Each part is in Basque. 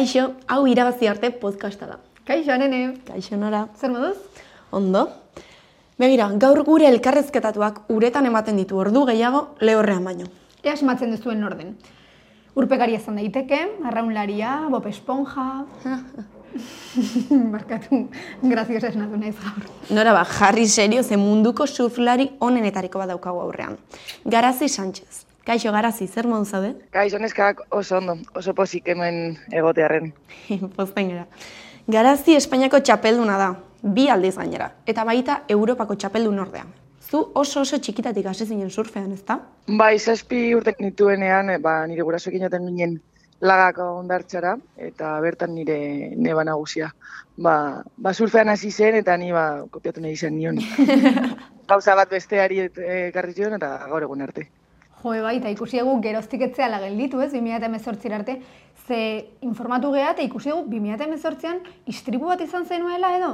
Kaixo, hau irabazi arte podcasta da. Kaixo, nene. Kaixo nora. Zer moduz? Ondo. Begira, gaur gure elkarrezketatuak uretan ematen ditu ordu gehiago lehorrean baino. Ea asmatzen duzuen orden. Urpekari izan daiteke, arraunlaria, Bob Esponja... Barkatu, graziosa esnatu naiz gaur. Nora ba, jarri serio ze munduko surflari onenetariko bat daukagu aurrean. Garazi Sánchez. Kaixo, Garazi, zer modu zaude? Kaixo neskak oso ondo, oso pozik hemen egotearren. Pozten gara. Garazi Espainiako txapelduna da, bi aldiz gainera, eta baita Europako txapeldun ordea. Zu oso oso txikitatik hasi zinen surfean, ezta? Bai, zazpi urtek nituenean, ba, nire gurasoekin joten ginen lagako ondartxara, eta bertan nire neba nagusia. Ba, ba surfean hasi zen, eta ni ba, kopiatu nahi izan nion. Gauza bat besteari eh, ekarri zion, eta gaur egun arte. Jo, bai, eta ikusi egu geroztik etzea gelditu, ez, 2018 arte, ze informatu geha eta ikusi egu 2018an istripu bat izan zenuela edo?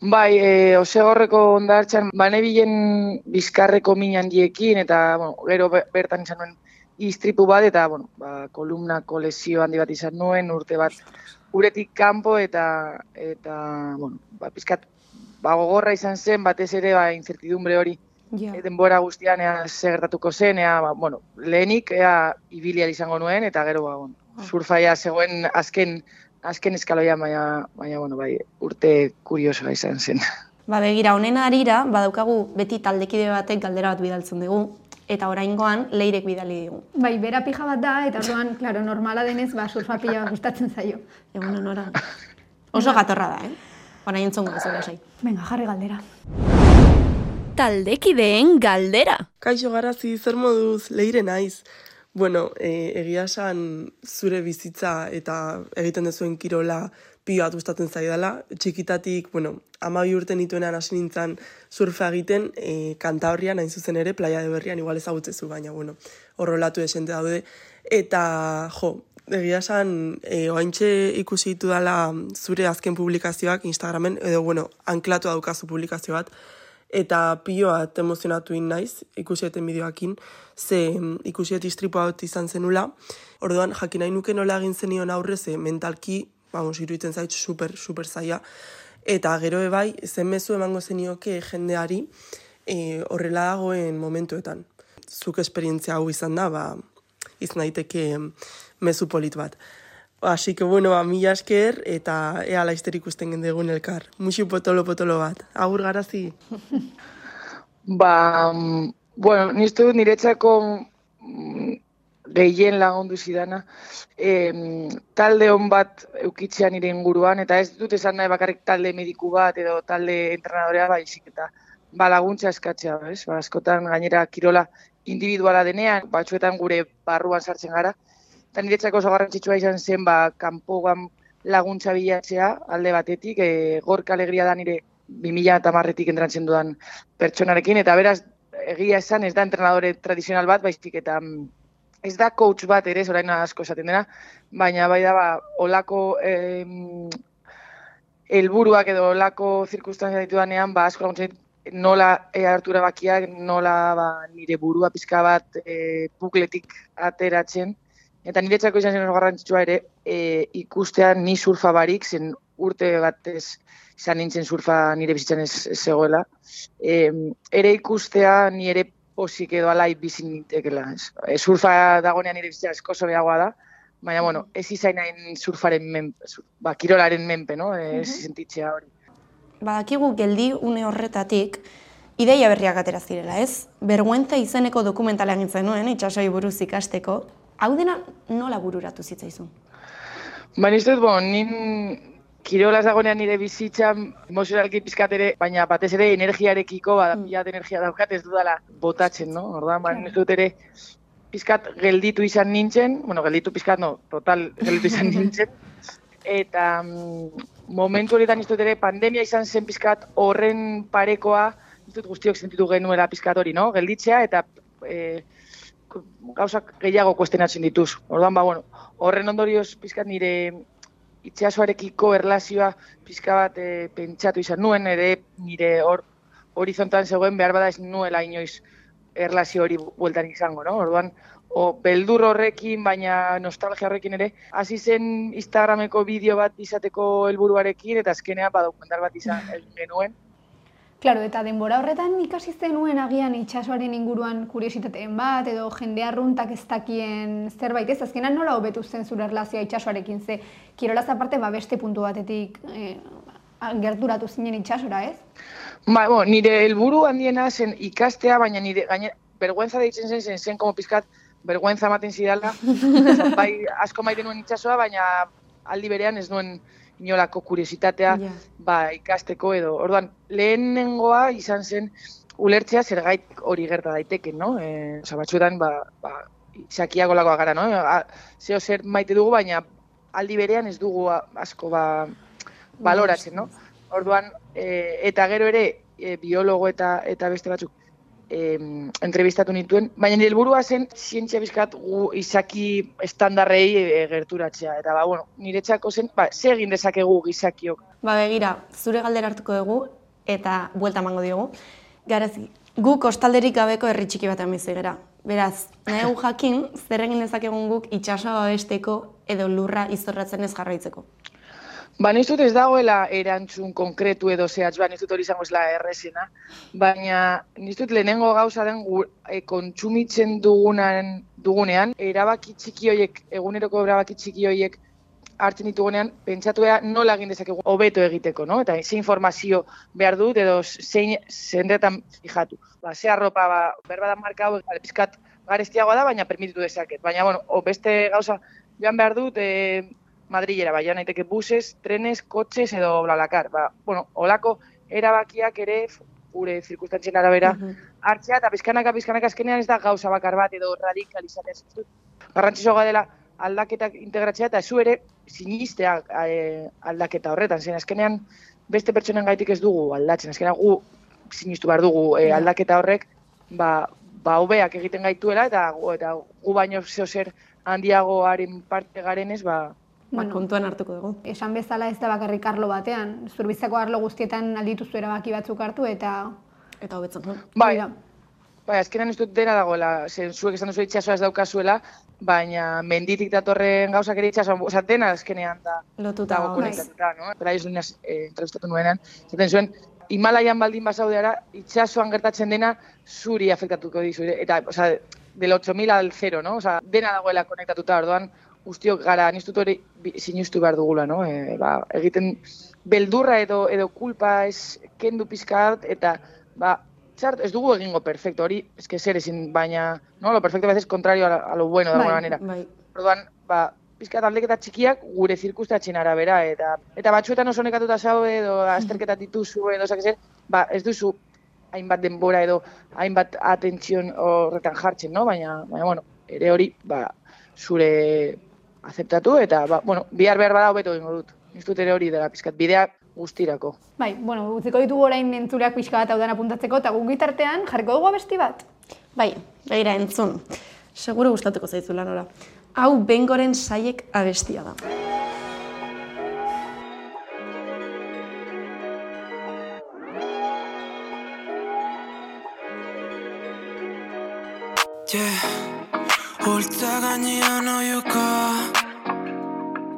Bai, e, osegorreko ondartxan, banebilen bizkarreko min handiekin, eta bueno, gero be- bertan izan nuen istripu bat, eta bueno, ba, kolumnako lesio handi bat izan nuen, urte bat uretik kanpo, eta, eta bueno, ba, pizkat, ba, gogorra izan zen, batez ere, ba, incertidumbre hori, E, denbora guztian ea zer gertatuko zen, ea, ba, bueno, lehenik ea ibilia izango nuen, eta gero, ba, bueno, surfaia zegoen azken, azken eskaloia, baina, baina, bueno, bai, urte kuriosoa izan zen. Ba begira, honen arira, badaukagu beti taldekide batek galdera bat bidaltzen dugu, eta oraingoan leirek bidali digu. Bai, bera pija bat da, eta orduan, klaro, normala denez, ba, surfa pila bat gustatzen zaio. Egun nora. Oso gatorra da, eh? Orain entzongo ez lasai. Venga, jarri galdera. Taldekideen galdera. Kaixo garazi, zer moduz, leire naiz. Bueno, e, egia esan zure bizitza eta egiten dezuen kirola pio bat gustatzen zaidala. Txikitatik, bueno, amabi urte nituenan hasi nintzen surfa egiten, e, kanta horrian, hain zuzen ere, playa de berrian, igual ezagutzezu, baina, bueno, horrolatu esente daude. Eta, jo, egia esan, e, oaintxe ikusi ditu dela zure azken publikazioak Instagramen, edo, bueno, anklatu daukazu publikazio bat, eta pilo bat emozionatu naiz, ikusieten bideoakin, ze mm, ikusiet istripu bat izan zenula, orduan jakin nahi nuke nola egin zenion aurre, ze mentalki, vamos, iruditzen zait super, super zaila, eta gero ebai, zen mezu emango zenioke jendeari e, horrela dagoen momentuetan. Zuk esperientzia hau izan da, ba, izan daiteke mm, mezu polit bat. Así que, bueno, ba, mila esker, eta ea laizter ikusten gendegun elkar. Muxi potolo-potolo bat. Agur garazi. Ba, mm, bueno, nizte dut niretzako mm, gehien lagundu zidana, em, talde hon bat eukitzea nire inguruan, eta ez dut esan nahi bakarrik talde mediku bat edo talde entrenadorea baizik eta ba, laguntza eskatzea, ez? Ba, askotan gainera kirola individuala denean, batzuetan gure barruan sartzen gara, eta niretzako oso garrantzitsua izan zen, ba, kanpoan laguntza bilatzea alde batetik, e, gorka alegria da nire 2000 eta marretik entrantzen dudan pertsonarekin, eta beraz, egia esan ez da entrenadore tradizional bat, baizik eta mm, ez da coach bat ere, ez orain asko esaten dena, baina bai da, ba, olako helburuak edo olako zirkustantzia ditudanean, ba, asko laguntzen nola e, hartu erabakiak, nola ba, nire burua pizka bat e, bukletik ateratzen, Eta niretzako izan zen garrantzitsua ere e, ikustea ni surfa barik, zen urte batez izan nintzen surfa nire bizitzan ez, ez zegoela. E, ere ikustea ni ere posik edo alai bizi nintekela. E, surfa dagoenean nire bizitzan esko sobeagoa da, baina bueno, ez izain hain surfaren menpe, sur, ba, kirolaren menpe, no? E, ez sentitzea hori. Badakigu geldi une horretatik, ideia berriak atera zirela, ez? Berguentza izeneko dokumentala egin zenuen, itxasoi buruz ikasteko. Hau dena nola bururatu zitzaizun? Ba, nizte dut, bon, nin kirolaz dagoenean nire bizitzan emozionalki pizkat ere, baina batez ere energiarekiko, bada, pila bat energia daukat ez dudala botatzen, no? Ordan, ba, nizte dut ere pizkat gelditu izan nintzen, bueno, gelditu pizkat, no, total gelditu izan nintzen, eta mm, momentu horietan nizte dut ere pandemia izan zen pizkat horren parekoa, nizte dut guztiok sentitu genuela pizkat hori, no? Gelditzea eta e, gauzak gehiago kuestionatzen dituz. Orduan, ba, bueno, horren ondorioz pizkat nire itxasoarekiko erlazioa pizka bat e, pentsatu izan nuen, ere nire hor horizontan zegoen behar bada ez nuela inoiz erlazio hori bueltan izango, no? Orduan, o beldur horrekin, baina nostalgia horrekin ere, hasi zen Instagrameko bideo bat izateko helburuarekin eta azkenean ba dokumental bat izan genuen. Claro, eta denbora horretan ikasi zenuen agian itsasoaren inguruan kuriositateen bat edo jende arruntak ez dakien zerbait, ez? Azkenan nola hobetu zen zure erlazioa itsasoarekin ze kirolaz aparte ba beste puntu batetik eh, gerturatu zinen itsasora, ez? Ba, bo, nire helburu handiena zen ikastea, baina nire gaine vergüenza deitzen zen zen zen como pizkat vergüenza ematen zidala. bai, asko maite nuen itsasoa, baina aldi berean ez nuen inolako kuriositatea Ja. ba, ikasteko edo. Orduan, lehenengoa izan zen ulertzea zergait hori gerta daiteke, no? E, osa, batzuetan, ba, ba, izakiago lagoa gara, no? A, zeo zer maite dugu, baina aldi berean ez dugu asko ba, baloratzen, no? Orduan, e, eta gero ere, e, biologo eta eta beste batzuk e, entrevistatu nituen, baina nire helburua zen zientzia bizkat gu izaki estandarrei e, gerturatzea. Eta ba, bueno, niretzako zen, ba, ze egin dezakegu gizakiok. Ba begira, zure galdera hartuko dugu eta buelta emango diogu. Garaz, guk kostalderik gabeko herri txiki batean bizi gara. Beraz, nahi jakin, zer egin dezakegun guk itsasoa babesteko edo lurra izorratzen ez jarraitzeko. Ba, nik dut ez dagoela erantzun konkretu edo zehatz, ba, nik dut hori izango zela errezena, baina nik dut lehenengo gauza den gu, e, kontsumitzen dugunan, dugunean, erabaki txiki hoiek, eguneroko erabaki txiki hoiek hartzen ditugunean, pentsatu ea nola egin dezakegu hobeto egiteko, no? Eta ze informazio behar dut edo zein zendetan fijatu. Ba, ze arropa, ba, berba da marka hau, ba, pizkat garestiagoa da, baina permititu dezaket. Baina, bueno, o beste gauza joan behar dut, e, Madrilera, bai, naiteke buses, trenes, kotxes edo blalakar. Ba, bueno, olako erabakiak ere, gure zirkustantzien arabera, hartzea, eta pizkanaka, pizkanaka azkenean ez da gauza bakar bat edo radikalizatea. Ez dut, garrantzitsuagoa dela aldaketak integratzea eta zu ere sinistea e, aldaketa horretan. Zen azkenean beste pertsonen gaitik ez dugu aldatzen. Azkenean gu sinistu behar dugu e, aldaketa horrek ba, ba hobeak egiten gaituela eta, eta gu baino zeo zer handiagoaren parte garenez, Ba, Bueno. kontuan hartuko dugu. Esan bezala ez da bakarrik arlo batean, zurbizako arlo guztietan aldituzu erabaki batzuk hartu eta Eta hobetzen. no? bai. Bai, azkenan ez dut dena dagoela, zen zuek esan duzu itxasoa ez daukazuela, baina menditik datorren gauzak ere itxasoan, oza, dena azkenean da, Lotuta dago konektatuta, no? Bera ez duenaz, eh, entrevistatu nuenean, zaten zuen, Himalaian baldin bazaudeara, itxasoan gertatzen dena zuri afektatuko dizu, eta, oza, del 8000 al 0, no? Oza, dena dagoela konektatuta, orduan, guztiok gara, niztut hori sinestu behar dugula, no? E, ba, egiten beldurra edo edo kulpa ez kendu pizkat, eta, ba, txart, ez dugu egingo perfecto, hori, eske zer ezin, baina, no, lo perfecto veces contrario a, a lo bueno, de Bai. alguna manera. Bai. Orduan, ba, pizkat aldeketa txikiak gure zirkustatzen arabera, eta eta batzuetan oso nekatuta zaude, edo azterketa dituzu, edo zak zer, ba, ez duzu hainbat denbora edo hainbat atentzion horretan jartzen, no? Baina, baina bueno, ere hori, ba, zure azeptatu, eta, ba, bueno, bihar behar bada hobeto egingo dut. Ez dut ere hori dela pizkat, bidea guztirako. Bai, bueno, utziko ditugu orain entzuleak pixka bat haudan apuntatzeko, eta guk gitartean jarriko dugu abesti bat. Bai, begira entzun. Seguro gustatuko zaizula nora. Hau bengoren saiek abestia da. Volta gagnano yuka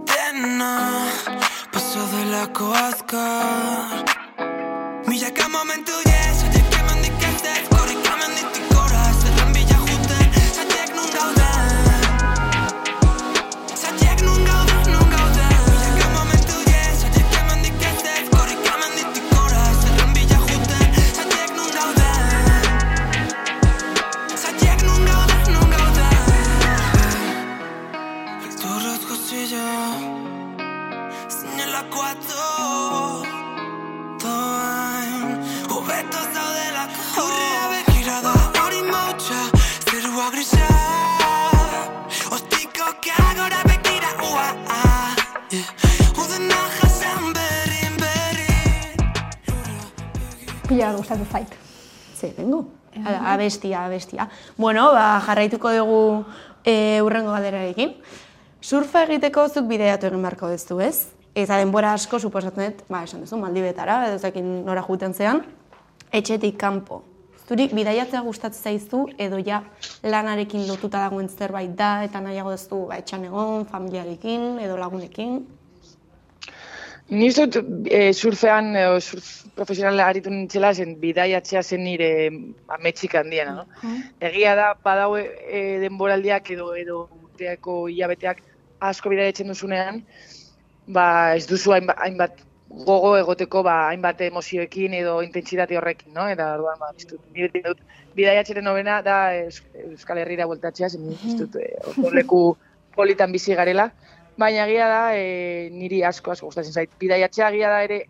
Tenna Paso de la coasca Milla que momento yes Zinelako atzo Doain Hobeto zaudelako Aurrea begira da hori mautxa Zerua grisa Ostiko kagora begira ua yeah. Udena jasan berrin berrin Pila bat gustatu zait. Ze, bengo? Hala, abestia, abestia. Bueno, ba, jarraituko dugu e, urrengo galderarekin. Surfa egiteko zuk bideatu egin beharko duzu, ez? Eta denbora asko suposatzen dut, ba, esan duzu, Maldibetara, edo zakin nora juten zean, etxetik kanpo. Zuri, bidaiatzea gustatzen zaizu, edo ja lanarekin lotuta dagoen zerbait da, eta nahiago ez du ba, etxan egon, familiarekin, edo lagunekin. Ni dut e, surfean, e, surf profesional aritu nintzela, zen bidaiatzea zen nire ametxik handiena, no? Egia da, badau e, denboraldiak edo edo urteako hilabeteak asko bidaiatzen duzunean, ba ez duzu hainbat, hainbat gogo egoteko ba hainbat emozioekin edo intentsitate horrekin, no? Eta orduan ba ez dut ni beti dut bidaiatzeren nobena da Eus- Euskal Herrira bueltatzea, zen ez dut e, leku politan bizi garela, baina egia da e, niri asko asko gustatzen zait. Bidaiatzea egia da ere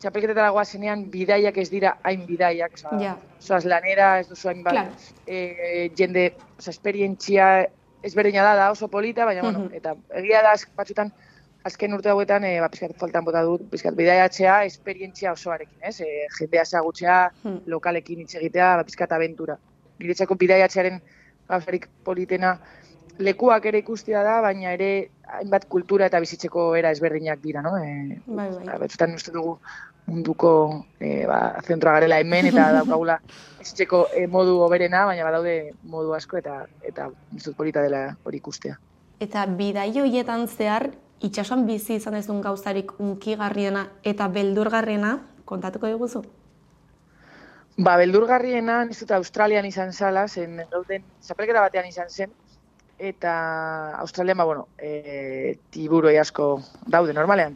txapelketetara goazenean bidaiak ez dira hain bidaiak, osea, Ja. zoaz lanera, ez duzu hainbat Claro. e, jende, oza, esperientzia ezberdina da, da oso polita, baina, bueno, Mhm. eta egia da, batzutan, azken urte hauetan, e, ba, pizkat faltan bota dut, pizkat bidaiatzea, esperientzia osoarekin, ez? E, jendea ezagutzea, Hmm. lokalekin hitz egitea, ba, pizkat abentura. Niretzako bidaiatzearen gauzarik politena lekuak ere ikustia da, baina ere hainbat kultura eta bizitzeko era ezberdinak dira, no? E, Bai, bai. Ba, batzutan uste dugu munduko e, ba, zentroa garela hemen eta daukagula bizitzeko e, modu hoberena, baina badaude modu asko eta eta polita dela hori ikustea. Eta bidai horietan zehar, itsasoan bizi izan dezun gauzarik unkigarriena eta beldurgarriena kontatuko diguzu? Ba, beldurgarriena, ez dut Australian izan zala, zen gauden zapelketa batean izan zen, eta Australian, ba, bueno, e, tiburoi asko daude normalean.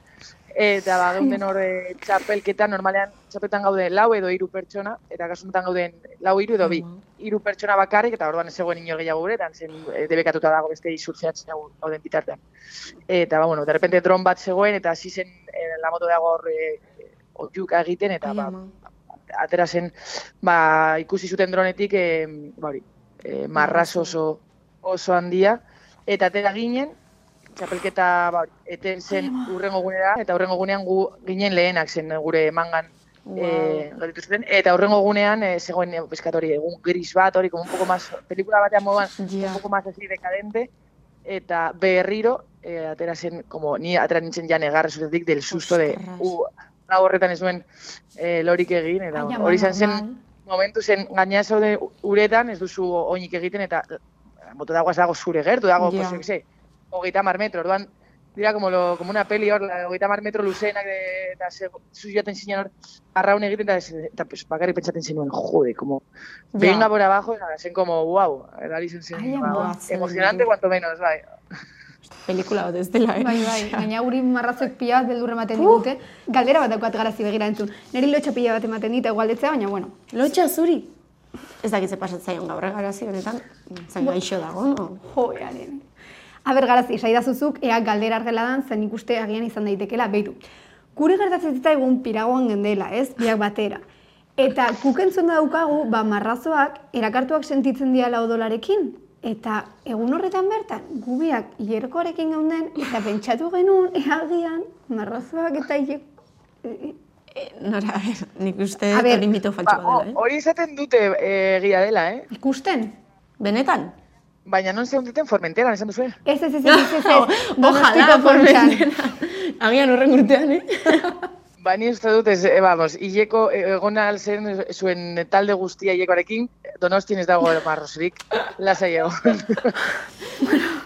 Eta ba, gauden hor e, txapelketan, normalean txapelketan gaude lau edo hiru pertsona, eta kasunetan gauden lau hiru edo bi. Hiru pertsona bakarrik, eta orduan ez zegoen ino gehiago guretan, zen e, debekatuta dago beste isurtzeatzen gauden bitartean. Eta, ba, bueno, de repente dron bat zegoen, eta hasi zen e, la moto dago hor e, otiuka egiten, eta ba, atera zen, ba, ikusi zuten dronetik, e, ba, hori, e, marraz oso, oso handia, eta atera ginen, txapelketa ba, eten zen urrengo gunera, eta urrengo gunean gu ginen lehenak zen gure mangan Wow. eh, gelditu zuten, eta urrengo gunean e, zegoen e, pizkat hori, egun gris bat, hori, como un poco más, pelikula batean moduan, Ja. un poco más así decadente, eta berriro, e, atera zen, como, ni atera nintzen ja negarre zuzetik del susto de, Ostras. u, horretan ez nuen e, lorik egin, eta hori izan zen, momentu zen gaina zaude uretan, ez duzu oinik egiten, eta moto dagoaz dago zure gertu, dago, Ja. pues, hogeita mar metro, orduan, dira como, lo, como una peli hor, la hogeita mar metro luzeenak, de, eta ze, zu joaten zinen hor, arraun egiten, eta, eta pues, bakarrik pentsaten zinuen, jode, como, Ja. venga por abajo, eta zen como, wow, edari zen zen, ba, emocionante, cuanto menos, bai. Pelikula bat ez dela, eh? Bai, bai, gaina guri marrazoek pila bat beldur ematen digute. Galdera bat daukat garazi begira entzun. Neri lotxa pila bat ematen dit, egualdetzea, baina bueno. Lotxa zuri? Ez dakit ze pasatzaion gaur, eh, garazi, benetan, zain gaixo dago, no? Aber, garazi, saidazuzuk, ea galdera argela dan, zen ikuste agian izan daitekela, behitu. Guri gertatzen egun piragoan gendela, ez, biak batera. Eta guk entzun daukagu, ba, marrazoak, erakartuak sentitzen diala odolarekin. Eta egun horretan bertan, gubiak hierkoarekin geunden, eta pentsatu genuen, eagian, marrazoak eta hiek... e, E, nora, a ber, nik uste ber, hori mito faltsu Ba, dela, eh? hori izaten dute e, egia dela, eh? Ikusten? Benetan? Baina non zeundeten Formenteran, esan duzu, Ez, ez, ez, ez, ez, ez, Ojalá, Fontxan. benetan. Agian horren urtean, eh? Ba, ni uste dut, ez, e, vamos, hileko egon ahal zen zuen talde guztia hilekoarekin, donostin ez dago marrosirik, lasai egon.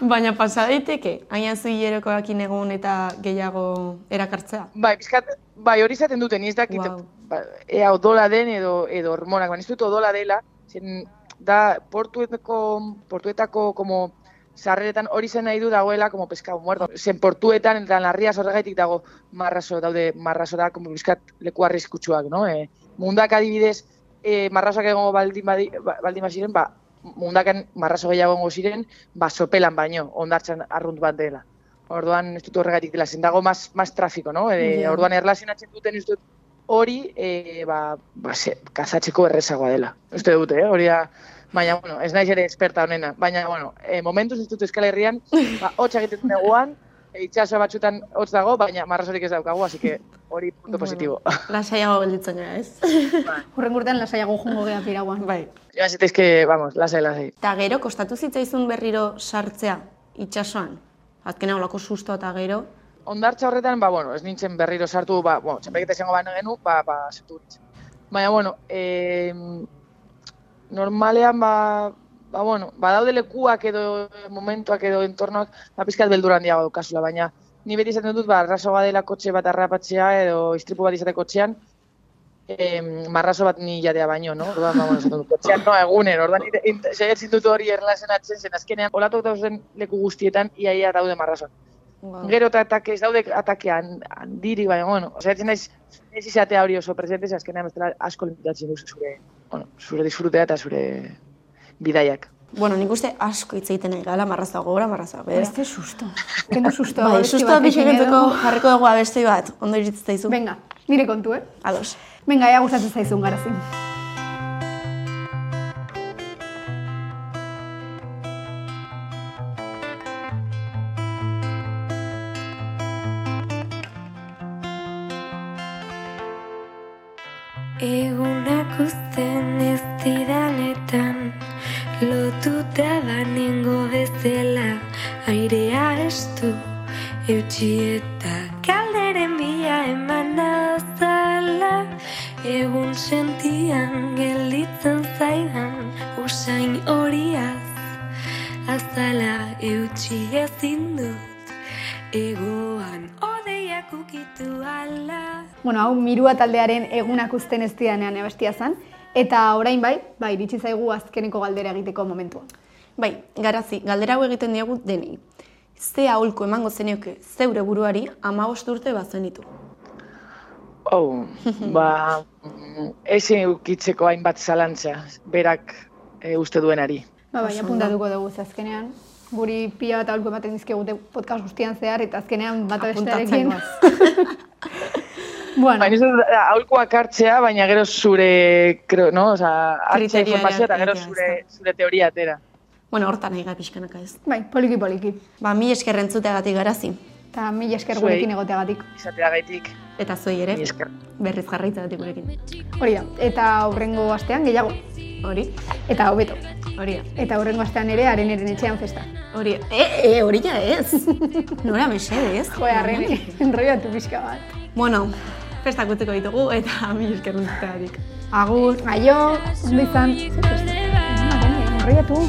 Baina pasa daiteke, agian zu hilerokoakin egun eta gehiago erakartzea. bai, pizkat, bai, hori izaten dute, ni ez dakit, Wow. ba, ea odola den edo, edo hormonak, baina ez dut odola dela, zen da portuetako, portuetako, como, sarreretan hori zen nahi du dagoela, como pescado muerto. Zen portuetan, eta larriaz horregaitik dago marraso, daude marraso da, como bizkat leku arriskutsuak, no? E, mundak adibidez, e, marrasoak egongo baldin, badi, ba- baldin baziren, ba, mundakan marraso gehiago ziren, ba, sopelan baino, ondartzan arrunt bat dela. Orduan, ez dut horregatik dela, zen dago mas, mas trafiko, no? E, Ja. Orduan, erlazionatzen duten ez dut hori, e, ba, ba, ze, kazatzeko errezagoa dela. Uste dute, eh? hori da, baina, bueno, ez naiz ere esperta honena, baina, bueno, e, momentuz ez dut Euskal Herrian, ba, hotxa egiten neguan, e, itxaso batzutan hotz dago, baina marrazorik ez daukagu, así que hori punto positibo. Lasaiago gelditzen gara, ez? Hurren urtean lasaiago jungo gea piraguan. bai. Joan zitezke, vamos, lasai, lasai. Eta gero, kostatu zitzaizun berriro sartzea itsasoan. Azken olako susto eta gero. Ondartza horretan, ba, bueno, ez nintzen berriro sartu, ba, bueno, txapelketa izango baino genu, ba, ba, sartu nintzen. Baina, bueno, eh, normalean, ba, ba, bueno, badaude lekuak edo momentuak edo entornoak, ba, pizkat beldur handiago daukazula, baina ni beti izaten dut, ba, arraso badela kotxe bat harrapatzea edo istripu bat izateko kotxean, em, marrazo bat ni jatea baino, no? Orduan, ba, bueno, esaten dut, kotxean no, egunen, orduan, saiatzen dut hori erlazionatzen, zen azkenean, olatu dauzen leku guztietan, iaia daude marrazoak. Wow. Gero eta atake, ez daude atakean handiri, baina, bueno, saiatzen naiz, ez izatea hori oso presente, ze azkenean bestela asko limitatzen duzu zure, bueno, zure disfrutea eta zure bidaiak. Bueno, nik uste asko hitz egiten nahi gala marraza gogora, marraza bera. Beste susto. Kendu susto. Bai, pixekentzeko edo. jarriko dugu abesti bat, ondo iritzen zaizu. Venga, nire kontu, eh? Ados. Venga, ea gustatzen zaizun garazi. Egunak uzten ez didanetan Lotuta banengo bezala Airea estu Eutxi eta kalderen bila eman azala. Egun sentian gelditzen zaidan Usain horiaz Azala eutxi ezin dut Egoan odeiak ukitu ala Bueno, hau mirua taldearen egunak uzten ez didanean abestia zen. Eta orain bai, bai, iritsi zaigu azkeneko galdera egiteko momentua. Bai, garazi, galdera hau egiten diegu denei. Ze aholku emango zenioke zeure buruari amabost urte bazenitu. Oh, ba, ezin eukitzeko hainbat zalantza, berak e, uste duenari. Ba, bai, apuntatuko dugu azkenean. Guri pila bat aholku ematen dizkigute podcast guztian zehar, eta azkenean bata bestearekin. Bueno, Baina ez aholkuak hartzea, baina gero zure, creo, no? Osa, hartzea informazioa eta gero zure, zure teoria atera. Bueno, hortan nahi pixkanaka ez. bai, poliki poliki. Ba, mi esker entzuteagatik garazi. Eta mila esker gurekin egoteagatik. Izatea gaitik, Eta zuei ere, mi esker. berriz jarraitzagatik gurekin. Hori da, eta hurrengo astean gehiago. Hori, Eta hobeto. hori. Eta hurrengo astean ere haren eren etxean festa. Hori, e, e, hori ja ez. Nora mesede ez. Jo, arren, enroiatu pixka bat. Bueno, festak utziko ditugu eta mi esker. Agur. Aio, ondo izan. Enroiatu.